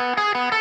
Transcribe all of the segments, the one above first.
senang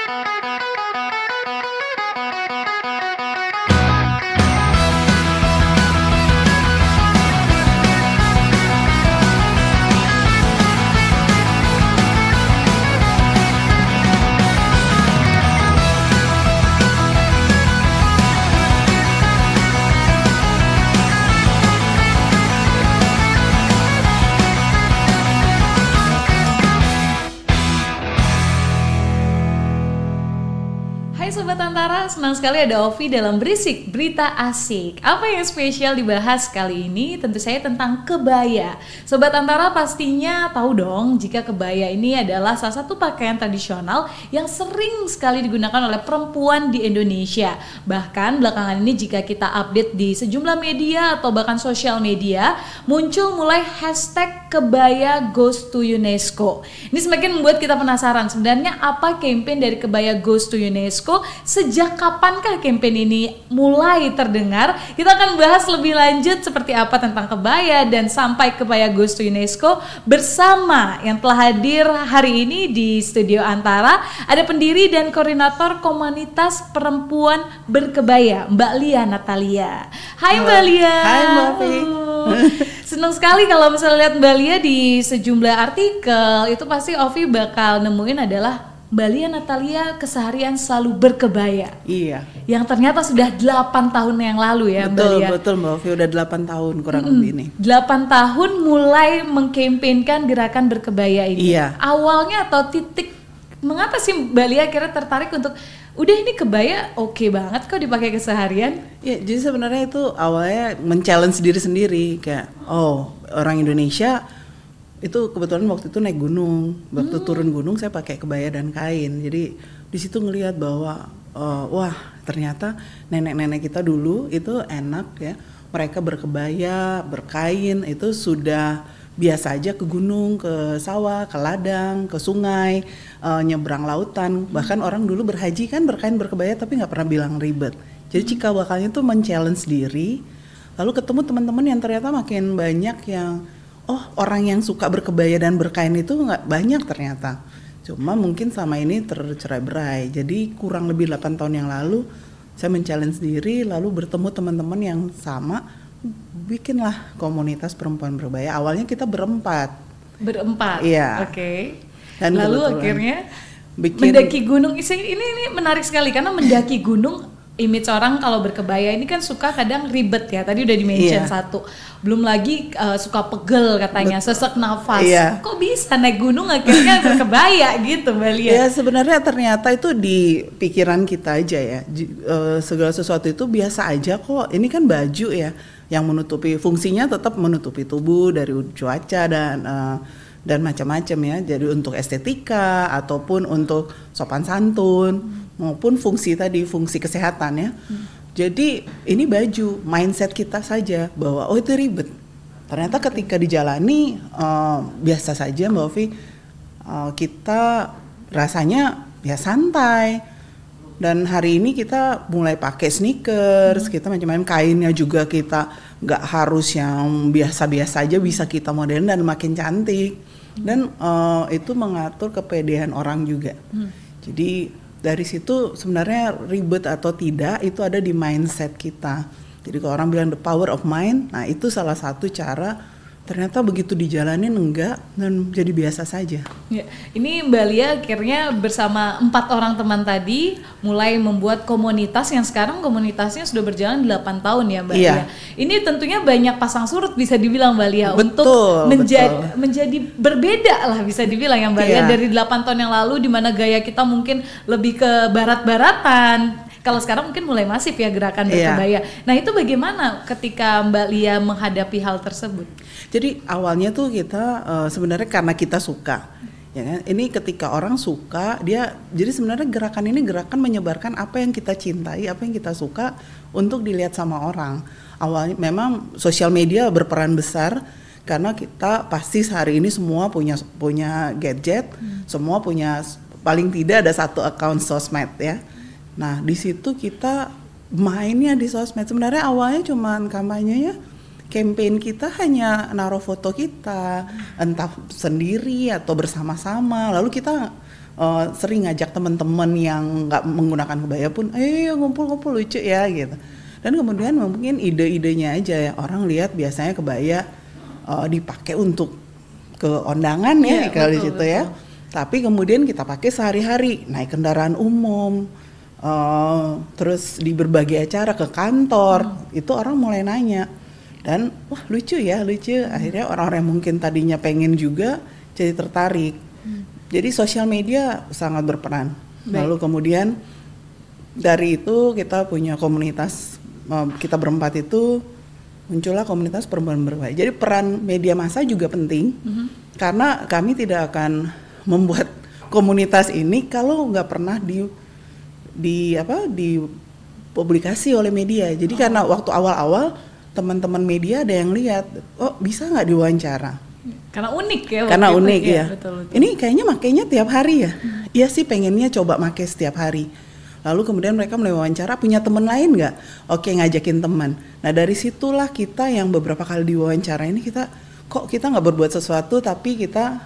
sekali ada Ovi dalam Berisik Berita Asik. Apa yang spesial dibahas kali ini? Tentu saya tentang kebaya. Sobat Antara pastinya tahu dong jika kebaya ini adalah salah satu pakaian tradisional yang sering sekali digunakan oleh perempuan di Indonesia. Bahkan belakangan ini jika kita update di sejumlah media atau bahkan sosial media, muncul mulai hashtag kebaya goes to UNESCO. Ini semakin membuat kita penasaran sebenarnya apa campaign dari kebaya goes to UNESCO sejak kapankah campaign ini mulai terdengar? Kita akan bahas lebih lanjut seperti apa tentang kebaya dan sampai kebaya Goes to UNESCO bersama yang telah hadir hari ini di studio Antara ada pendiri dan koordinator komunitas perempuan berkebaya Mbak Lia Natalia. Hai Mbak Lia. Hai Mbak Senang sekali kalau misalnya lihat Mbak Lia di sejumlah artikel itu pasti Ovi bakal nemuin adalah Balia Natalia keseharian selalu berkebaya. Iya. Yang ternyata sudah 8 tahun yang lalu ya betul, Mbak Lia. Betul, Mbak Ovi udah 8 tahun kurang mm -hmm. lebih nih. 8 tahun mulai mengkampanyekan gerakan berkebaya ini. Iya. Awalnya atau titik mengapa sih Mbak Lia akhirnya tertarik untuk udah ini kebaya oke okay banget kok dipakai keseharian? Ya, jadi sebenarnya itu awalnya men-challenge diri sendiri kayak oh, orang Indonesia itu kebetulan waktu itu naik gunung waktu hmm. turun gunung saya pakai kebaya dan kain jadi di situ ngelihat bahwa uh, wah ternyata nenek-nenek kita dulu itu enak ya mereka berkebaya berkain itu sudah biasa aja ke gunung ke sawah ke ladang ke sungai uh, nyebrang lautan hmm. bahkan orang dulu berhaji kan berkain berkebaya tapi nggak pernah bilang ribet jadi hmm. cikal bakalnya tuh men-challenge diri lalu ketemu teman-teman yang ternyata makin banyak yang oh orang yang suka berkebaya dan berkain itu nggak banyak ternyata. Cuma mungkin sama ini tercerai berai jadi kurang lebih 8 tahun yang lalu saya men-challenge diri lalu bertemu teman-teman yang sama bikinlah komunitas perempuan berbaya awalnya kita berempat. Berempat? Iya. Oke. Okay. dan lalu akhirnya bikin mendaki gunung. Ini ini menarik sekali karena mendaki gunung image orang kalau berkebaya ini kan suka kadang ribet ya. Tadi udah di-mention yeah. satu. Belum lagi uh, suka pegel katanya, Betul. sesek nafas. Yeah. Kok bisa naik gunung akhirnya berkebaya gitu, Mbak Lia? Ya, sebenarnya ternyata itu di pikiran kita aja ya. Uh, segala sesuatu itu biasa aja kok. Ini kan baju ya yang menutupi fungsinya tetap menutupi tubuh dari cuaca dan uh, dan macam-macam ya. Jadi untuk estetika ataupun untuk sopan santun maupun fungsi tadi fungsi kesehatan ya. Hmm. Jadi ini baju mindset kita saja bahwa oh itu ribet. Ternyata ketika dijalani uh, biasa saja Mbak Ovi uh, kita rasanya ya santai. Dan hari ini kita mulai pakai sneakers, hmm. kita macam-macam kainnya juga kita nggak harus yang biasa-biasa aja bisa kita modern dan makin cantik. Hmm. Dan uh, itu mengatur kepedean orang juga. Hmm. Jadi dari situ sebenarnya ribet atau tidak itu ada di mindset kita. Jadi kalau orang bilang the power of mind, nah itu salah satu cara ternyata begitu dijalanin enggak dan jadi biasa saja. Ya, ini Mbak Lia akhirnya bersama empat orang teman tadi mulai membuat komunitas yang sekarang komunitasnya sudah berjalan 8 tahun ya Mbak iya. Lia. Ini tentunya banyak pasang surut bisa dibilang Mbak Lia betul, untuk menjadi menjadi berbeda lah bisa dibilang ya Mbak iya. Lia dari 8 tahun yang lalu di mana gaya kita mungkin lebih ke barat-baratan kalau sekarang mungkin mulai masif ya gerakan iya. berkebaya. Yeah. Nah itu bagaimana ketika Mbak Lia menghadapi hal tersebut? Jadi awalnya tuh kita uh, sebenarnya karena kita suka ya kan ini ketika orang suka dia jadi sebenarnya gerakan ini gerakan menyebarkan apa yang kita cintai apa yang kita suka untuk dilihat sama orang awalnya memang sosial media berperan besar karena kita pasti hari ini semua punya punya gadget hmm. semua punya paling tidak ada satu account sosmed ya nah di situ kita mainnya di sosmed. Sebenarnya awalnya cuman kampanye ya. Campaign kita hanya naruh foto kita entah sendiri atau bersama-sama. Lalu kita uh, sering ngajak teman-teman yang nggak menggunakan kebaya pun, ayo ngumpul-ngumpul lucu ya gitu. Dan kemudian mungkin ide-idenya aja ya. Orang lihat biasanya kebaya uh, dipakai untuk ke undangan ya, Iya, kalau di situ ya. Tapi kemudian kita pakai sehari-hari naik kendaraan umum, uh, terus di berbagai acara ke kantor, Hmm. itu orang mulai nanya dan wah lucu ya lucu. Akhirnya orang-orang yang mungkin tadinya pengen juga jadi tertarik. Jadi sosial media sangat berperan. Baik. Lalu kemudian dari itu kita punya komunitas uh, kita berempat itu muncullah komunitas perempuan berbahaya. Jadi peran media massa juga penting karena kami tidak akan membuat komunitas ini kalau nggak pernah di di apa di publikasi oleh media. Jadi karena waktu awal-awal teman-teman media ada yang lihat, oh bisa nggak diwawancara? Karena unik ya. Karena unik iya, ya. Betul, betul. Ini kayaknya makainya tiap hari ya. Iya sih pengennya coba make setiap hari. Lalu kemudian mereka mulai wawancara punya teman lain nggak? Oke ngajakin teman. Nah dari situlah kita yang beberapa kali diwawancara ini kita kok kita nggak berbuat sesuatu tapi kita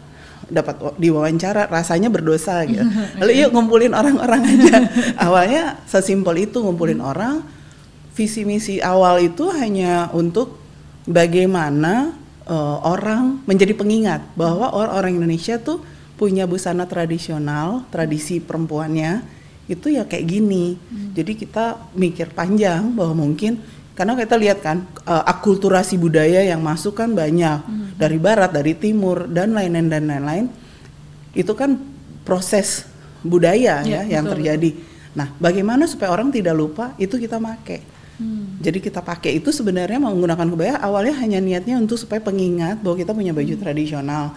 dapat wa- diwawancara rasanya berdosa gitu. Lalu yuk ngumpulin orang-orang aja. Awalnya sesimpel itu ngumpulin orang. Visi misi awal itu hanya untuk bagaimana eh, orang menjadi pengingat bahwa orang-orang Indonesia tuh punya busana tradisional, tradisi perempuannya itu ya kayak gini. Jadi kita mikir panjang bahwa mungkin karena kita lihat kan eh, akulturasi budaya yang masuk kan banyak dari barat, dari timur dan lain-lain dan lain-lain. Itu kan proses budaya Iya, ya yang betul, terjadi. Nah, bagaimana supaya orang tidak lupa itu kita pakai. Hmm. Jadi kita pakai itu sebenarnya menggunakan kebaya awalnya hanya niatnya untuk supaya pengingat bahwa kita punya baju tradisional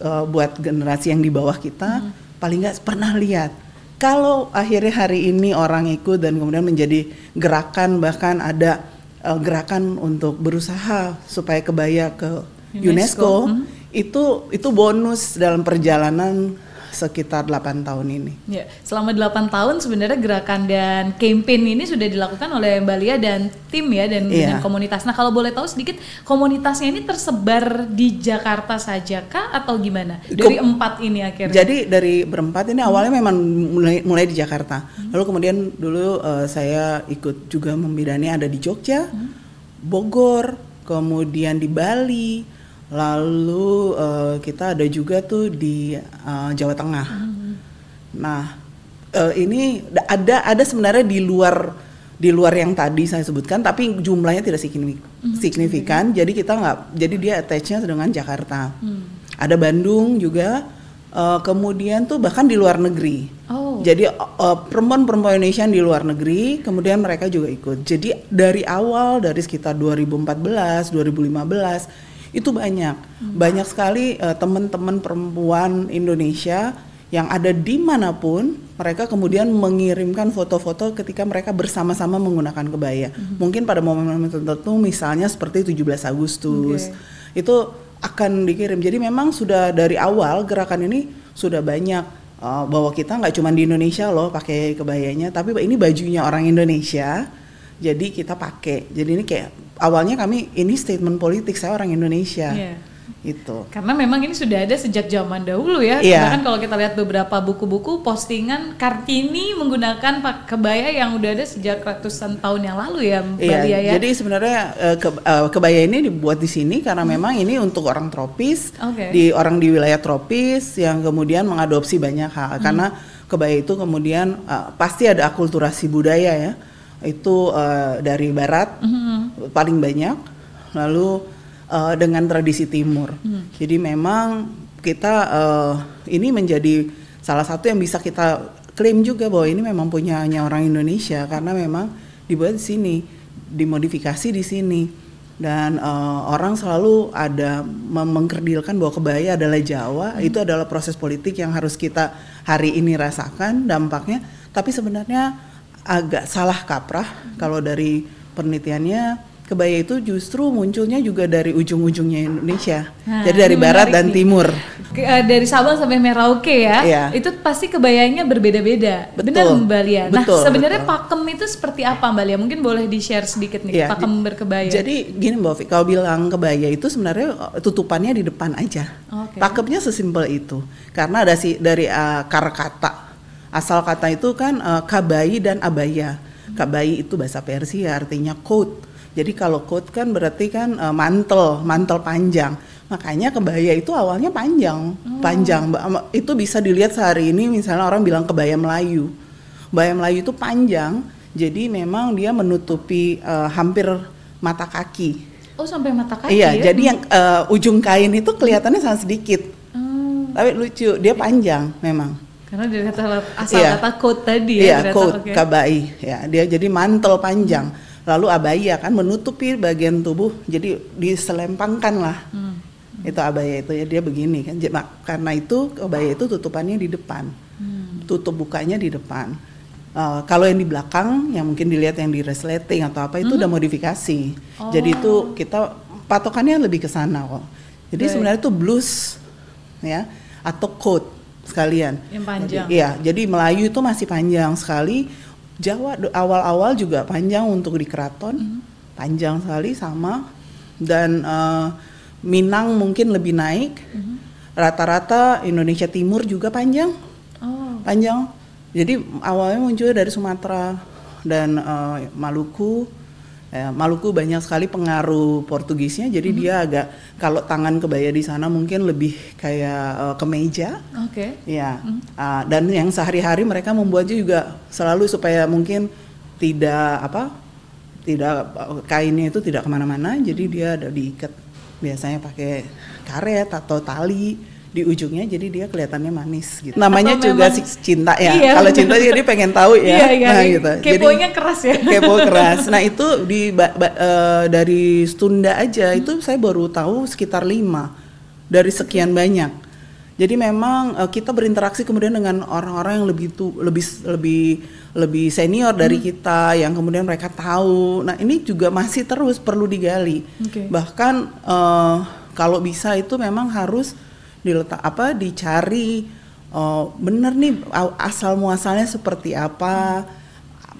eh, buat generasi yang di bawah kita paling nggak pernah lihat. Kalau akhirnya hari ini orang ikut dan kemudian menjadi gerakan bahkan ada eh, gerakan untuk berusaha supaya kebaya ke UNESCO, UNESCO, hmm. itu itu bonus dalam perjalanan sekitar 8 tahun ini. Ya, selama 8 tahun sebenarnya gerakan dan campaign ini sudah dilakukan oleh Mbak Lia dan tim ya dan Iya. dengan komunitas. Nah, kalau boleh tahu sedikit komunitasnya ini tersebar di Jakarta saja kah atau gimana? Dari empat ini akhirnya. Jadi dari berempat ini awalnya memang mulai mulai di Jakarta. Lalu kemudian dulu eh, saya ikut juga membidani ada di Jogja, Bogor, kemudian di Bali, lalu eh, kita ada juga tuh di eh, Jawa Tengah. Nah eh, ini da- ada ada sebenarnya di luar di luar yang tadi saya sebutkan, tapi jumlahnya tidak signifikan. signifikan. Jadi kita nggak, jadi dia attach-nya dengan Jakarta. Hmm. Ada Bandung juga, eh, kemudian tuh bahkan di luar negeri. Oh. Jadi perempuan-perempuan Indonesia yang di luar negeri, kemudian mereka juga ikut. Jadi dari awal dari sekitar 2014, 2015 itu banyak, banyak sekali eh, teman-teman perempuan Indonesia yang ada di mana pun, mereka kemudian mengirimkan foto-foto ketika mereka bersama-sama menggunakan kebaya. Mungkin pada momen-momen tertentu, misalnya seperti 17 Agustus, itu akan dikirim. Jadi memang sudah dari awal gerakan ini sudah banyak uh, bahwa kita nggak cuma di Indonesia loh pakai kebayanya, tapi ini bajunya orang Indonesia. Jadi kita pakai. Jadi ini kayak awalnya kami ini statement politik saya orang Indonesia. Iya. Itu. Karena memang ini sudah ada sejak zaman dahulu ya. Iya. Bahkan kalau kita lihat beberapa buku-buku postingan Kartini menggunakan kebaya yang udah ada sejak ratusan tahun yang lalu ya, Mbak Iya, Lia ya. jadi sebenarnya eh, ke- eh, kebaya ini dibuat di sini karena memang ini untuk orang tropis, Hmm. Oke. di orang di wilayah tropis yang kemudian mengadopsi banyak hal. Karena kebaya itu kemudian eh, pasti ada akulturasi budaya ya, itu eh, dari barat Mhm. paling banyak, lalu eh, dengan tradisi timur. Jadi memang kita eh, ini menjadi salah satu yang bisa kita klaim juga bahwa ini memang punyanya orang Indonesia karena memang dibuat di sini, dimodifikasi di sini. Dan eh, orang selalu ada mengkerdilkan bahwa kebaya adalah Jawa, itu adalah proses politik yang harus kita hari ini rasakan dampaknya. Tapi sebenarnya agak salah kaprah kalau dari penelitiannya kebaya itu justru munculnya juga dari ujung-ujungnya Indonesia. Nah, Jadi dari barat dan nih. timur. Ke- eh, dari Sabang sampai Merauke ya, Iya. itu pasti kebayanya berbeda-beda. Betul. Benar Mbak Lia. Nah Betul, sebenarnya betul. pakem itu seperti apa Mbak Lia? Mungkin boleh di share sedikit nih Iya, pakem berkebaya. Jadi gini Mbak Ovi, kalau bilang kebaya itu sebenarnya uh, tutupannya di depan aja. Oke. Pakemnya sesimpel itu. Karena ada sih dari uh, kar kata. Asal kata itu kan uh, kabai dan abaya. Kabai itu bahasa Persia artinya coat. Jadi kalau coat kan berarti kan uh, mantel, mantel panjang. Makanya kebaya itu awalnya panjang, panjang. Mbak. Itu bisa dilihat sehari ini misalnya orang bilang kebaya Melayu. Kebaya Melayu itu panjang, jadi memang dia menutupi uh, hampir mata kaki. oh sampai mata kaki iya, ya? jadi yang uh, ujung kain itu kelihatannya sangat sedikit, Hmm, tapi lucu, dia panjang memang. Karena dari kata asal Iya. kata coat tadi ya. Iya, ternyata, coat oke. kabai, ya dia jadi mantel panjang. Lalu abaya kan menutupi bagian tubuh, jadi diselempangkan lah. Hmm. Itu abaya itu ya dia begini kan. Karena itu kebaya itu tutupannya di depan, Hmm. tutup bukanya di depan. Uh, kalau yang di belakang, yang mungkin dilihat yang di resleting atau apa itu udah modifikasi. Jadi itu kita patokannya lebih ke sana kok. Jadi Baik. sebenarnya itu blues ya atau coat sekalian. Yang panjang. Iya, jadi Melayu itu masih panjang sekali. Jawa awal-awal juga panjang untuk di keraton, Mhm. panjang sekali sama. Dan eh, Minang mungkin lebih naik. Mhm. Rata-rata Indonesia Timur juga panjang, Oh, panjang. Jadi awalnya muncul dari Sumatera dan eh, Maluku. Ya, Maluku banyak sekali pengaruh Portugisnya, jadi Mhm. dia agak kalau tangan kebaya di sana mungkin lebih kayak eh, kemeja. oke. Ya, ah, dan yang sehari-hari mereka membuatnya juga selalu supaya mungkin tidak apa, tidak kainnya itu tidak ke mana-mana, jadi dia ada diikat biasanya pakai karet atau tali di ujungnya, jadi dia kelihatannya manis gitu. Namanya Atau juga memang- si cinta ya. Iya, Kalau cinta jadi pengen tahu ya. Iya, iya. Nah, gitu. Keponya keras ya. Kepo keras. Nah itu di ba- ba- eh, dari Stunda aja Hmm. itu saya baru tahu sekitar lima dari sekian banyak. Jadi memang eh, kita berinteraksi kemudian dengan orang-orang yang lebih tu, lebih lebih lebih senior Hmm. dari kita yang kemudian mereka tahu. Nah ini juga masih terus perlu digali. Oke. Bahkan eh, kalau bisa itu memang harus diletak apa dicari oh, bener nih asal muasalnya seperti apa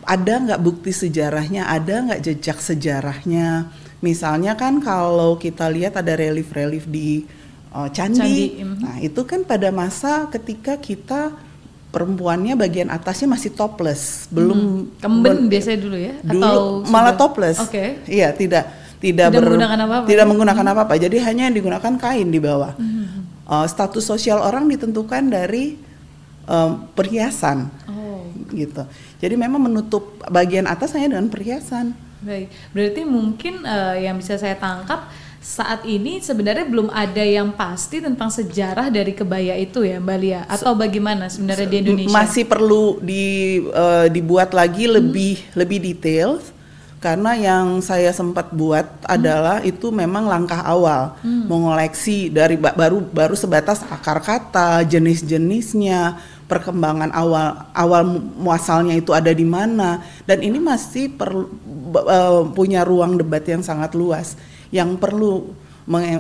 ada nggak bukti sejarahnya ada nggak jejak sejarahnya misalnya kan kalau kita lihat ada relief-relief di uh, candi, Candi, mhm. nah itu kan pada masa ketika kita perempuannya bagian atasnya masih topless belum Kemben ber- biasanya dulu ya? dulu Atau malah sudah- topless Oke. iya tidak tidak, Tidak menggunakan apa-apa tidak menggunakan apa-apa jadi hanya yang digunakan kain di bawah Mhm. Uh, status sosial orang ditentukan dari um, perhiasan Oh, gitu. Jadi memang menutup bagian atas hanya dengan perhiasan. baik. Berarti mungkin eh, yang bisa saya tangkap saat ini sebenarnya belum ada yang pasti tentang sejarah dari kebaya itu ya Mbak Lia atau bagaimana sebenarnya di Indonesia? Hmm. Masih perlu di, uh, dibuat lagi lebih lebih detail karena yang saya sempat buat Hmm. adalah itu memang langkah awal. Mengoleksi dari ba- baru baru sebatas akar kata, jenis-jenisnya, perkembangan awal awal mu- muasalnya itu ada di mana. Dan ini masih perlu eh, punya ruang debat yang sangat luas. Yang perlu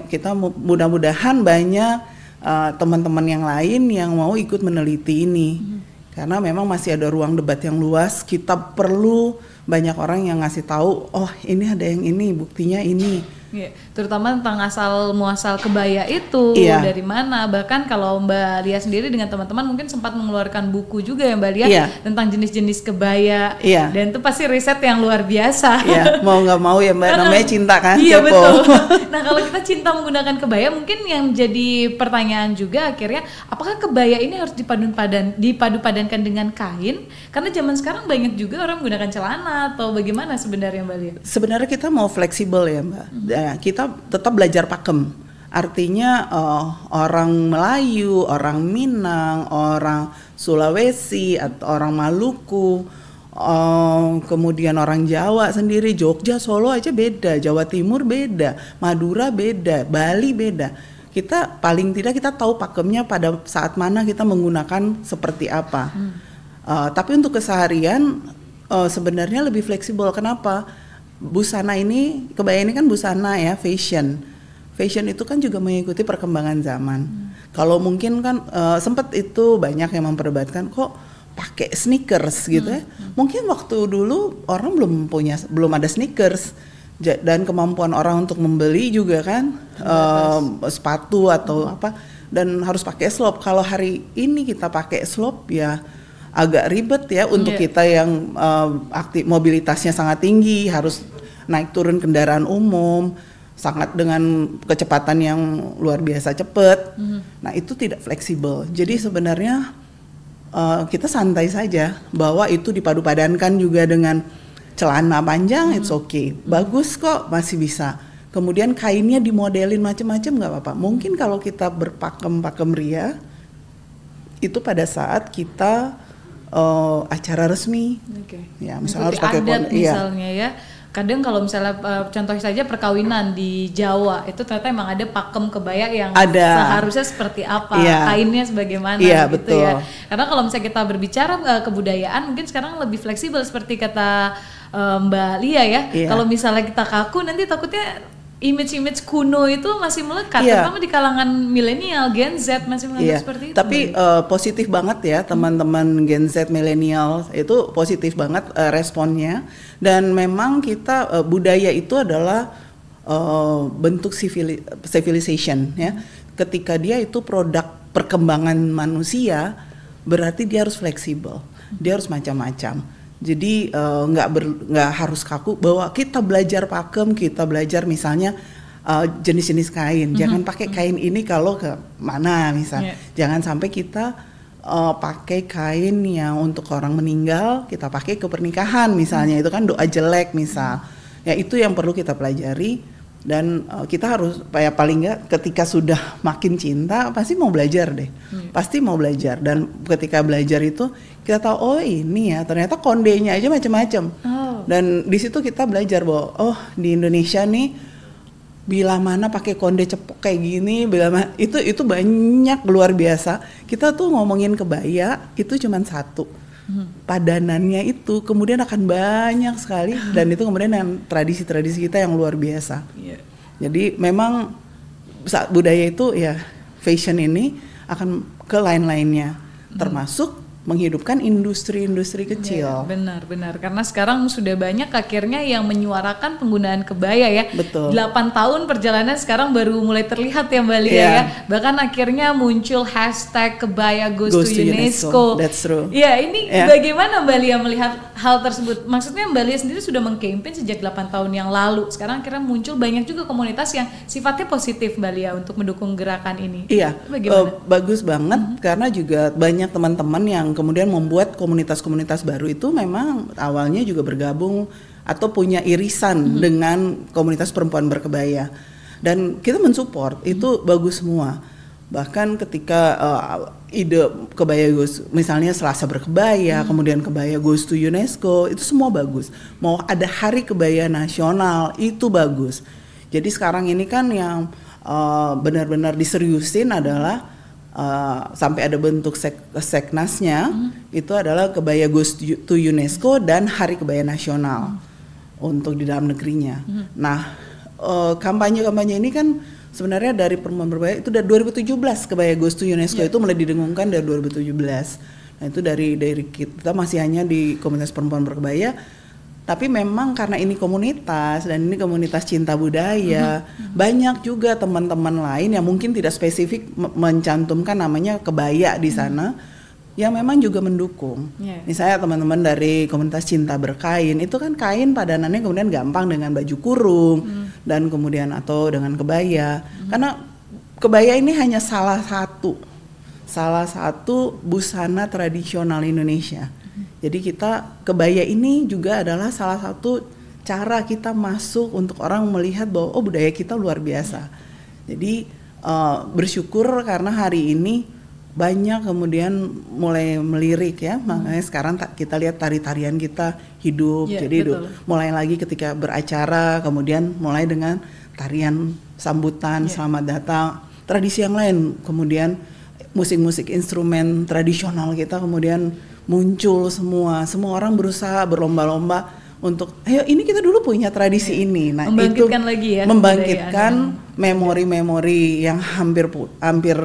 kita mu- mudah-mudahan banyak eh, teman-teman yang lain yang mau ikut meneliti ini. Karena memang masih ada ruang debat yang luas. Kita perlu banyak orang yang ngasih tahu oh ini ada yang ini buktinya ini Iya, terutama tentang asal muasal kebaya itu Iya. dari mana. Bahkan kalau Mbak Lia sendiri dengan teman-teman mungkin sempat mengeluarkan buku juga ya Mbak Lia Iya. tentang jenis-jenis kebaya. Iya. Dan itu pasti riset yang luar biasa. ya mau nggak mau ya mbak namanya cinta kan Iya kepo. betul. Nah kalau kita cinta menggunakan kebaya, mungkin yang jadi pertanyaan juga akhirnya, apakah kebaya ini harus dipadu padan dipadu padankan dengan kain? Karena zaman sekarang banyak juga orang menggunakan celana atau bagaimana sebenarnya Mbak Lia? sebenarnya kita mau fleksibel ya mbak Ya, kita tetap belajar pakem. Artinya eh, orang Melayu orang Minang orang Sulawesi atau orang Maluku eh, kemudian orang Jawa sendiri Jogja Solo aja beda Jawa Timur beda Madura beda Bali beda. Kita paling tidak kita tahu pakemnya pada saat mana kita menggunakan seperti apa. Eh, tapi untuk keseharian eh, sebenarnya lebih fleksibel. Kenapa busana ini kebaya ini kan busana ya fashion fashion itu kan juga mengikuti perkembangan zaman hmm. kalau mungkin kan uh, sempat itu banyak yang memperdebatkan kok pakai sneakers gitu ya. Hmm. Mungkin waktu dulu orang belum punya belum ada sneakers dan kemampuan orang untuk membeli juga kan um, sepatu atau hmm. apa dan harus pakai slop. Kalau hari ini kita pakai slop ya agak ribet ya untuk yeah. kita yang um, aktif mobilitasnya sangat tinggi harus naik turun kendaraan umum sangat dengan kecepatan yang luar biasa cepat. Mm. Nah, itu tidak fleksibel. Jadi sebenarnya uh, kita santai saja bahwa itu dipadu-padankan juga dengan celana panjang hmm. it's okay bagus kok masih bisa kemudian kainnya dimodelin macam-macam nggak apa-apa mungkin kalau kita berpakem-pakem ria itu pada saat kita uh, acara resmi okay. ya misalnya harus pakai adat iya. misalnya ya kadang kalau misalnya uh, contoh saja perkawinan di Jawa itu ternyata emang ada pakem kebaya yang ada. seharusnya seperti apa yeah. kainnya sebagaimana yeah, gitu betul. ya karena kalau misalnya kita berbicara uh, kebudayaan mungkin sekarang lebih fleksibel seperti kata Mbak Lia ya yeah. kalau misalnya kita kaku nanti takutnya image-image kuno itu masih melekat, yeah. terutama di kalangan milenial, Gen Z masih melekat yeah. seperti itu. Tapi uh, positif banget ya teman-teman Gen Z milenial itu positif banget uh, responnya dan memang kita uh, budaya itu adalah uh, bentuk civil civilization ya. Ketika dia itu produk perkembangan manusia, berarti dia harus fleksibel, dia harus macam-macam jadi eh, nggak uh, nggak harus kaku bahwa kita belajar pakem, kita belajar misalnya uh, jenis-jenis kain. Mm-hmm. Jangan pakai mm-hmm. kain ini kalau ke mana misal. Yeah. Jangan sampai kita uh, pakai kain yang untuk orang meninggal kita pakai ke pernikahan misalnya. Mm-hmm. Itu kan doa jelek misal. Mm-hmm. Ya itu yang perlu kita pelajari dan uh, kita harus ya paling nggak ketika sudah makin cinta pasti mau belajar deh hmm. pasti mau belajar dan ketika belajar itu kita tahu oh ini ya ternyata kondenya aja macam-macam oh. dan di situ kita belajar bahwa oh di Indonesia nih bila mana pakai konde cepok kayak gini bila mana, itu itu banyak luar biasa kita tuh ngomongin kebaya itu cuma satu. Padanannya itu kemudian akan banyak sekali dan itu kemudian yang tradisi-tradisi kita yang luar biasa yeah. jadi memang saat budaya itu ya fashion ini akan ke lain-lainnya hmm. termasuk menghidupkan industri-industri kecil. Ya, benar, benar. Karena sekarang sudah banyak akhirnya yang menyuarakan penggunaan kebaya ya. Betul. 8 tahun perjalanan sekarang baru mulai terlihat ya Mbak Lia yeah. ya. Bahkan akhirnya muncul hashtag kebaya goes, goes to, to UNESCO. UNESCO. That's true. Ya, ini yeah. bagaimana Mbak Lia melihat hal tersebut? Maksudnya Mbak Lia sendiri sudah mengkampanye sejak 8 tahun yang lalu. Sekarang akhirnya muncul banyak juga komunitas yang sifatnya positif Mbak Lia untuk mendukung gerakan ini. Iya. Bagaimana? Uh, bagus banget mm -hmm. karena juga banyak teman-teman yang kemudian membuat komunitas-komunitas baru itu memang awalnya juga bergabung atau punya irisan hmm. dengan komunitas perempuan berkebaya dan kita mensupport hmm. itu bagus semua bahkan ketika uh, ide kebaya goes misalnya Selasa berkebaya hmm. kemudian kebaya goes to UNESCO itu semua bagus mau ada hari kebaya nasional itu bagus jadi sekarang ini kan yang uh, benar-benar diseriusin adalah uh, sampai ada bentuk sek seknasnya hmm. itu adalah kebaya goes to UNESCO dan Hari Kebaya Nasional hmm. untuk di dalam negerinya. Hmm. Nah uh, kampanye-kampanye ini kan sebenarnya dari perempuan berbaya itu dari 2017 kebaya goes to UNESCO yeah. itu mulai didengungkan dari 2017. Nah itu dari dari kita masih hanya di komunitas perempuan berkebaya tapi memang karena ini komunitas dan ini komunitas cinta budaya mm-hmm. banyak juga teman-teman lain yang mungkin tidak spesifik mencantumkan namanya kebaya di mm-hmm. sana mm-hmm. yang memang juga mendukung yeah. misalnya teman-teman dari komunitas cinta berkain itu kan kain padanannya kemudian gampang dengan baju kurung mm-hmm. dan kemudian atau dengan kebaya mm-hmm. karena kebaya ini hanya salah satu salah satu busana tradisional Indonesia jadi kita kebaya ini juga adalah salah satu cara kita masuk untuk orang melihat bahwa oh budaya kita luar biasa. Jadi uh, bersyukur karena hari ini banyak kemudian mulai melirik ya hmm. makanya sekarang kita lihat tari-tarian kita hidup yeah, jadi betul. mulai lagi ketika beracara kemudian mulai dengan tarian sambutan yeah. selamat datang tradisi yang lain kemudian musik-musik instrumen tradisional kita kemudian muncul semua semua orang berusaha berlomba-lomba untuk ayo ini kita dulu punya tradisi ini. Nah, Membangkitkan itu lagi ya membangkitkan memori-memori yang hampir hampir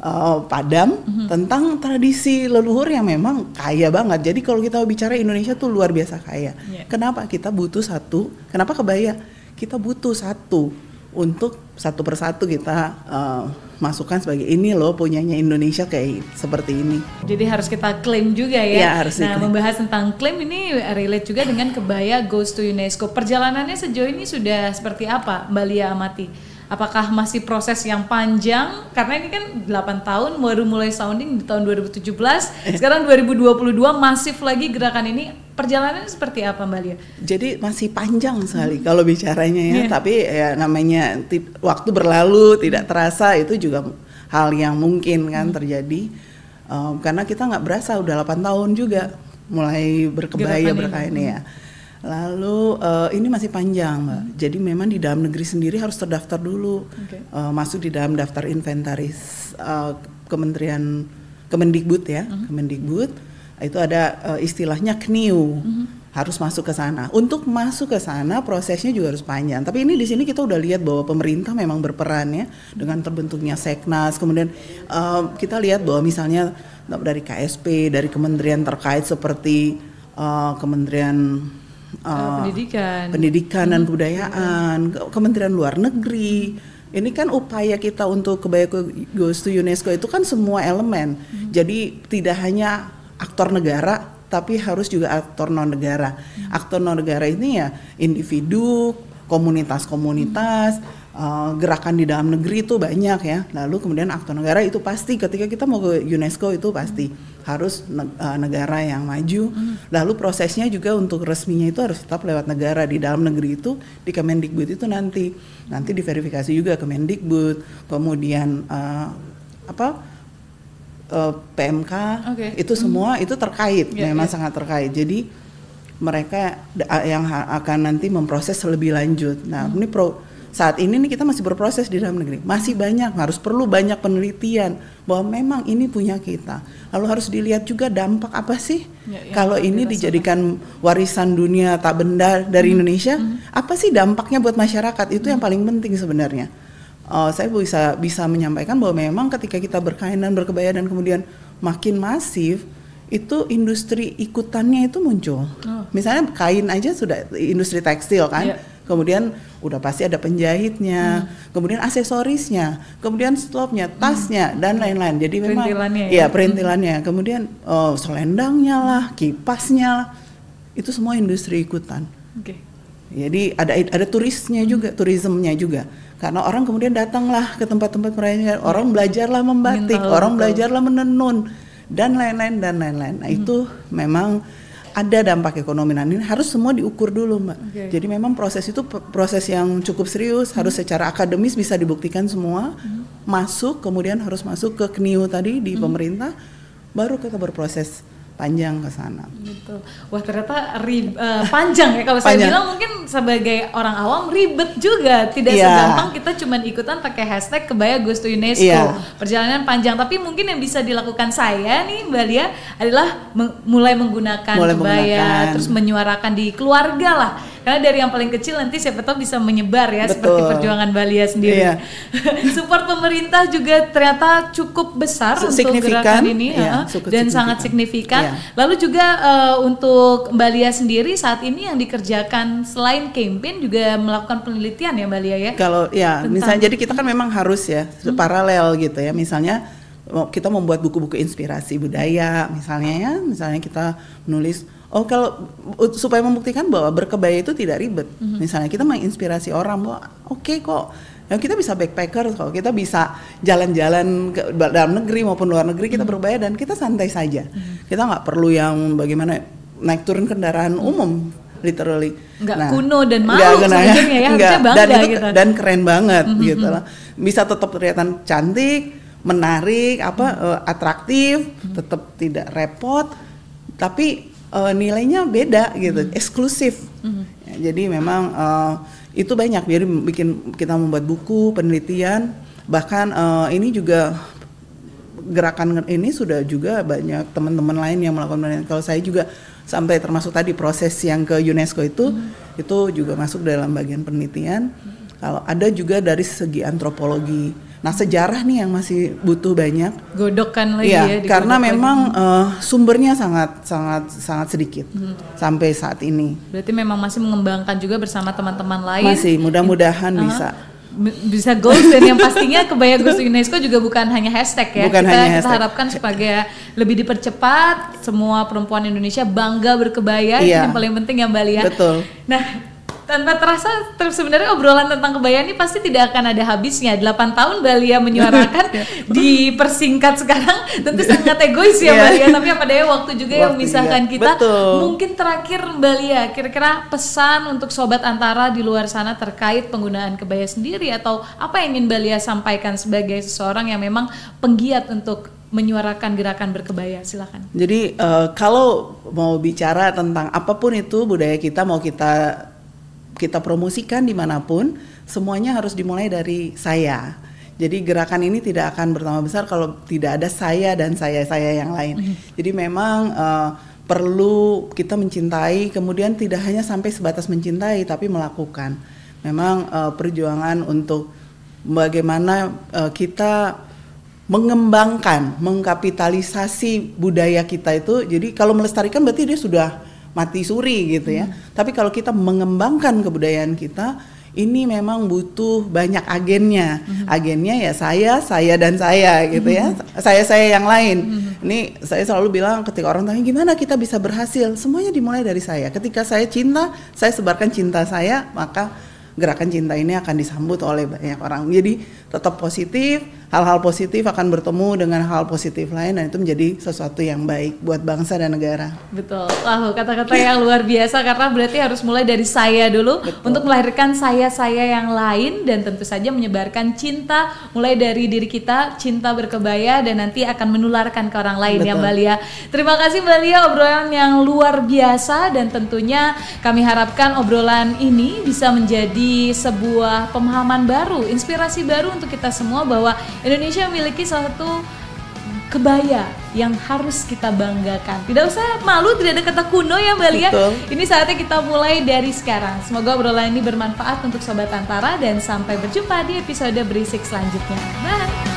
uh, padam Mhm. tentang tradisi leluhur yang memang kaya banget. Jadi kalau kita bicara Indonesia tuh luar biasa kaya. Iya. Kenapa kita butuh satu? Kenapa kebaya? Kita butuh satu untuk satu persatu kita uh, masukkan sebagai ini loh punyanya Indonesia kayak seperti ini. Jadi harus kita klaim juga ya. Iya, harus nah, diklaim. membahas tentang klaim ini relate juga dengan kebaya goes to UNESCO. Perjalanannya sejauh ini sudah seperti apa, Mbak Lia Amati? Apakah masih proses yang panjang? Karena ini kan 8 tahun baru mulai sounding di tahun 2017. Sekarang 2022 masif lagi gerakan ini. Perjalanannya seperti apa, Mbak Lia? Jadi masih panjang sekali kalau bicaranya ya, Iya. tapi ya namanya waktu berlalu tidak terasa itu juga hal yang mungkin kan terjadi Um, karena kita nggak berasa udah 8 tahun juga mulai berkebaya berkain ya. Lalu eh, ini masih panjang mbak, jadi memang di dalam negeri sendiri harus terdaftar dulu, Oke. Eh, masuk di dalam daftar inventaris eh, Kementerian Kemendikbud ya, Kemendikbud itu ada eh, istilahnya KNIU harus masuk ke sana. Untuk masuk ke sana prosesnya juga harus panjang. Tapi ini di sini kita udah lihat bahwa pemerintah memang berperan ya dengan terbentuknya Seknas. Kemudian eh, kita lihat bahwa misalnya dari KSP, dari kementerian terkait seperti eh, Kementerian Eh, pendidikan. pendidikan dan kebudayaan, Ke- Kementerian Luar Negeri. Ini kan upaya kita untuk kebaya goes to UNESCO itu kan semua elemen. Jadi tidak hanya aktor negara, tapi harus juga aktor non negara. Aktor non negara ini ya individu, komunitas-komunitas, eh, gerakan di dalam negeri itu banyak ya. Lalu kemudian aktor negara itu pasti ketika kita mau ke UNESCO itu pasti harus eh, negara yang maju. Lalu prosesnya juga untuk resminya itu harus tetap lewat negara di dalam negeri itu di Kemendikbud itu nanti nanti diverifikasi juga Kemendikbud, kemudian eh, apa eh, PMK Oke. itu semua itu terkait, Ya, memang ya. sangat terkait. Jadi mereka yang akan nanti memproses lebih lanjut. Nah, ini pro saat ini nih kita masih berproses di dalam negeri. Masih banyak harus perlu banyak penelitian bahwa memang ini punya kita. Lalu harus dilihat juga dampak apa sih Ya, yang kalau ini dijadikan warisan dunia tak benda dari Indonesia. Apa sih dampaknya buat masyarakat? Itu yang paling penting sebenarnya. Uh, saya bisa bisa menyampaikan bahwa memang ketika kita berkain dan berkebaya dan kemudian makin masif itu industri ikutannya itu muncul. Oh. Misalnya kain aja sudah industri tekstil kan. Iya. Kemudian udah pasti ada penjahitnya, kemudian aksesorisnya, kemudian stopnya, tasnya dan lain-lain. Jadi memang Perintilannya ya. Iya, perintilannya. Kemudian oh, selendangnya lah, kipasnya lah. Itu semua industri ikutan. Oke. Jadi ada ada turisnya juga, turismenya juga. Karena orang kemudian datanglah ke tempat-tempat perayaan, orang belajarlah membatik, tahu, orang betul. belajarlah menenun dan lain-lain dan lain-lain. Nah, itu memang ada dampak ekonomi. Nah, ini harus semua diukur dulu, Mbak. Oke. Jadi memang proses itu proses yang cukup serius, harus secara akademis bisa dibuktikan semua. Masuk, kemudian harus masuk ke KNIU tadi di pemerintah, baru kita berproses panjang ke sana. Gitu. Wah ternyata rib- eh, panjang ya kalau saya bilang mungkin sebagai orang awam ribet juga tidak Iya. segampang kita cuman ikutan pakai hashtag kebaya goes to UNESCO Iya. perjalanan panjang tapi mungkin yang bisa dilakukan saya nih Mbak Lia adalah meng- mulai menggunakan Mulai kebaya menggunakan. terus menyuarakan di keluarga lah karena dari yang paling kecil nanti siapa tahu bisa menyebar ya Betul. seperti perjuangan Mbak Lia sendiri Iya. support pemerintah juga ternyata cukup besar untuk Signifikan, gerakan ini iya, dan sangat signifikan Iya. Lalu juga eh, untuk Mbak Lia sendiri saat ini yang dikerjakan selain campaign juga melakukan penelitian ya Mbak Lia ya. Kalau ya, Tentang- misalnya jadi kita kan memang harus ya paralel gitu ya. Misalnya kita membuat buku-buku inspirasi budaya, misalnya ya, misalnya kita menulis oh kalau supaya membuktikan bahwa berkebaya itu tidak ribet. Misalnya kita menginspirasi orang bahwa oke kok ya kita bisa backpacker kok, kita bisa jalan-jalan ke dalam negeri maupun luar negeri kita berkebaya dan kita santai saja. Kita nggak perlu yang bagaimana naik turun kendaraan umum literally. Nggak kuno dan malu nggak kena- sebenarnya ya, nggak. harusnya bangga dan itu gitu. dan keren banget gitu lah. Bisa tetap kelihatan cantik, menarik, apa eh, atraktif, tetap tidak repot, tapi eh, nilainya beda gitu, eksklusif. Ya, jadi memang eh, itu banyak. Jadi bikin kita membuat buku penelitian, bahkan eh, ini juga gerakan ini sudah juga banyak teman-teman lain yang melakukan penelitian. Kalau saya juga sampai termasuk tadi proses yang ke UNESCO itu hmm. itu juga masuk dalam bagian penelitian. Hmm. Kalau ada juga dari segi antropologi. Nah sejarah nih yang masih butuh banyak. Godokkan lagi ya. ya karena memang uh, sumbernya sangat sangat sangat sedikit hmm. sampai saat ini. Berarti memang masih mengembangkan juga bersama teman-teman lain. Masih mudah-mudahan uh, bisa bisa goals dan yang pastinya kebaya goals UNESCO juga bukan hanya hashtag ya. Bukan kita, hanya kita hashtag. harapkan supaya lebih dipercepat semua perempuan Indonesia bangga berkebaya iya. yang paling penting ya Mbak Lia. Betul. Nah, tanpa terasa terus sebenarnya obrolan tentang kebaya ini pasti tidak akan ada habisnya. 8 tahun Balia menyuarakan Iya. dipersingkat sekarang tentu sangat egois ya Iya. Balia tapi apa daya waktu juga yang Waktu, memisahkan iya. kita. Betul. Mungkin terakhir Balia kira-kira pesan untuk sobat antara di luar sana terkait penggunaan kebaya sendiri atau apa yang ingin Balia sampaikan sebagai seseorang yang memang penggiat untuk menyuarakan gerakan berkebaya silakan. Jadi uh, kalau mau bicara tentang apa pun itu budaya kita mau kita kita promosikan di mana pun, semuanya harus dimulai dari saya. Jadi gerakan ini tidak akan bertambah besar kalau tidak ada saya dan saya-saya yang lain. Mm. Jadi memang uh, perlu kita mencintai, kemudian tidak hanya sampai sebatas mencintai, tapi melakukan. Memang uh, perjuangan untuk bagaimana uh, kita mengembangkan, mengkapitalisasi budaya kita itu. Jadi kalau melestarikan berarti dia sudah mati suri gitu ya. Hmm. Tapi kalau kita mengembangkan kebudayaan kita, ini memang butuh banyak agennya. Hmm. Agennya ya saya, saya dan saya gitu ya. Saya-saya yang lain. Hmm. Ini saya selalu bilang ketika orang tanya gimana kita bisa berhasil, semuanya dimulai dari saya. Ketika saya cinta, saya sebarkan cinta saya, maka gerakan cinta ini akan disambut oleh banyak orang. Jadi tetap positif, hal-hal positif akan bertemu dengan hal positif lain dan itu menjadi sesuatu yang baik buat bangsa dan negara. Betul. Wah, kata-kata yang luar biasa karena berarti harus mulai dari saya dulu Betul. untuk melahirkan saya-saya yang lain dan tentu saja menyebarkan cinta mulai dari diri kita, cinta berkebaya dan nanti akan menularkan ke orang lain ya, Betul. ya Mbak Lia. Terima kasih Mbak Lia obrolan yang luar biasa dan tentunya kami harapkan obrolan ini bisa menjadi sebuah pemahaman baru, inspirasi baru untuk kita semua bahwa Indonesia memiliki satu kebaya yang harus kita banggakan. Tidak usah malu, tidak ada kata kuno ya Mbak Lia. Betul. Ini saatnya kita mulai dari sekarang. Semoga obrolan ini bermanfaat untuk Sobat Antara dan sampai berjumpa di episode berisik selanjutnya. Bye!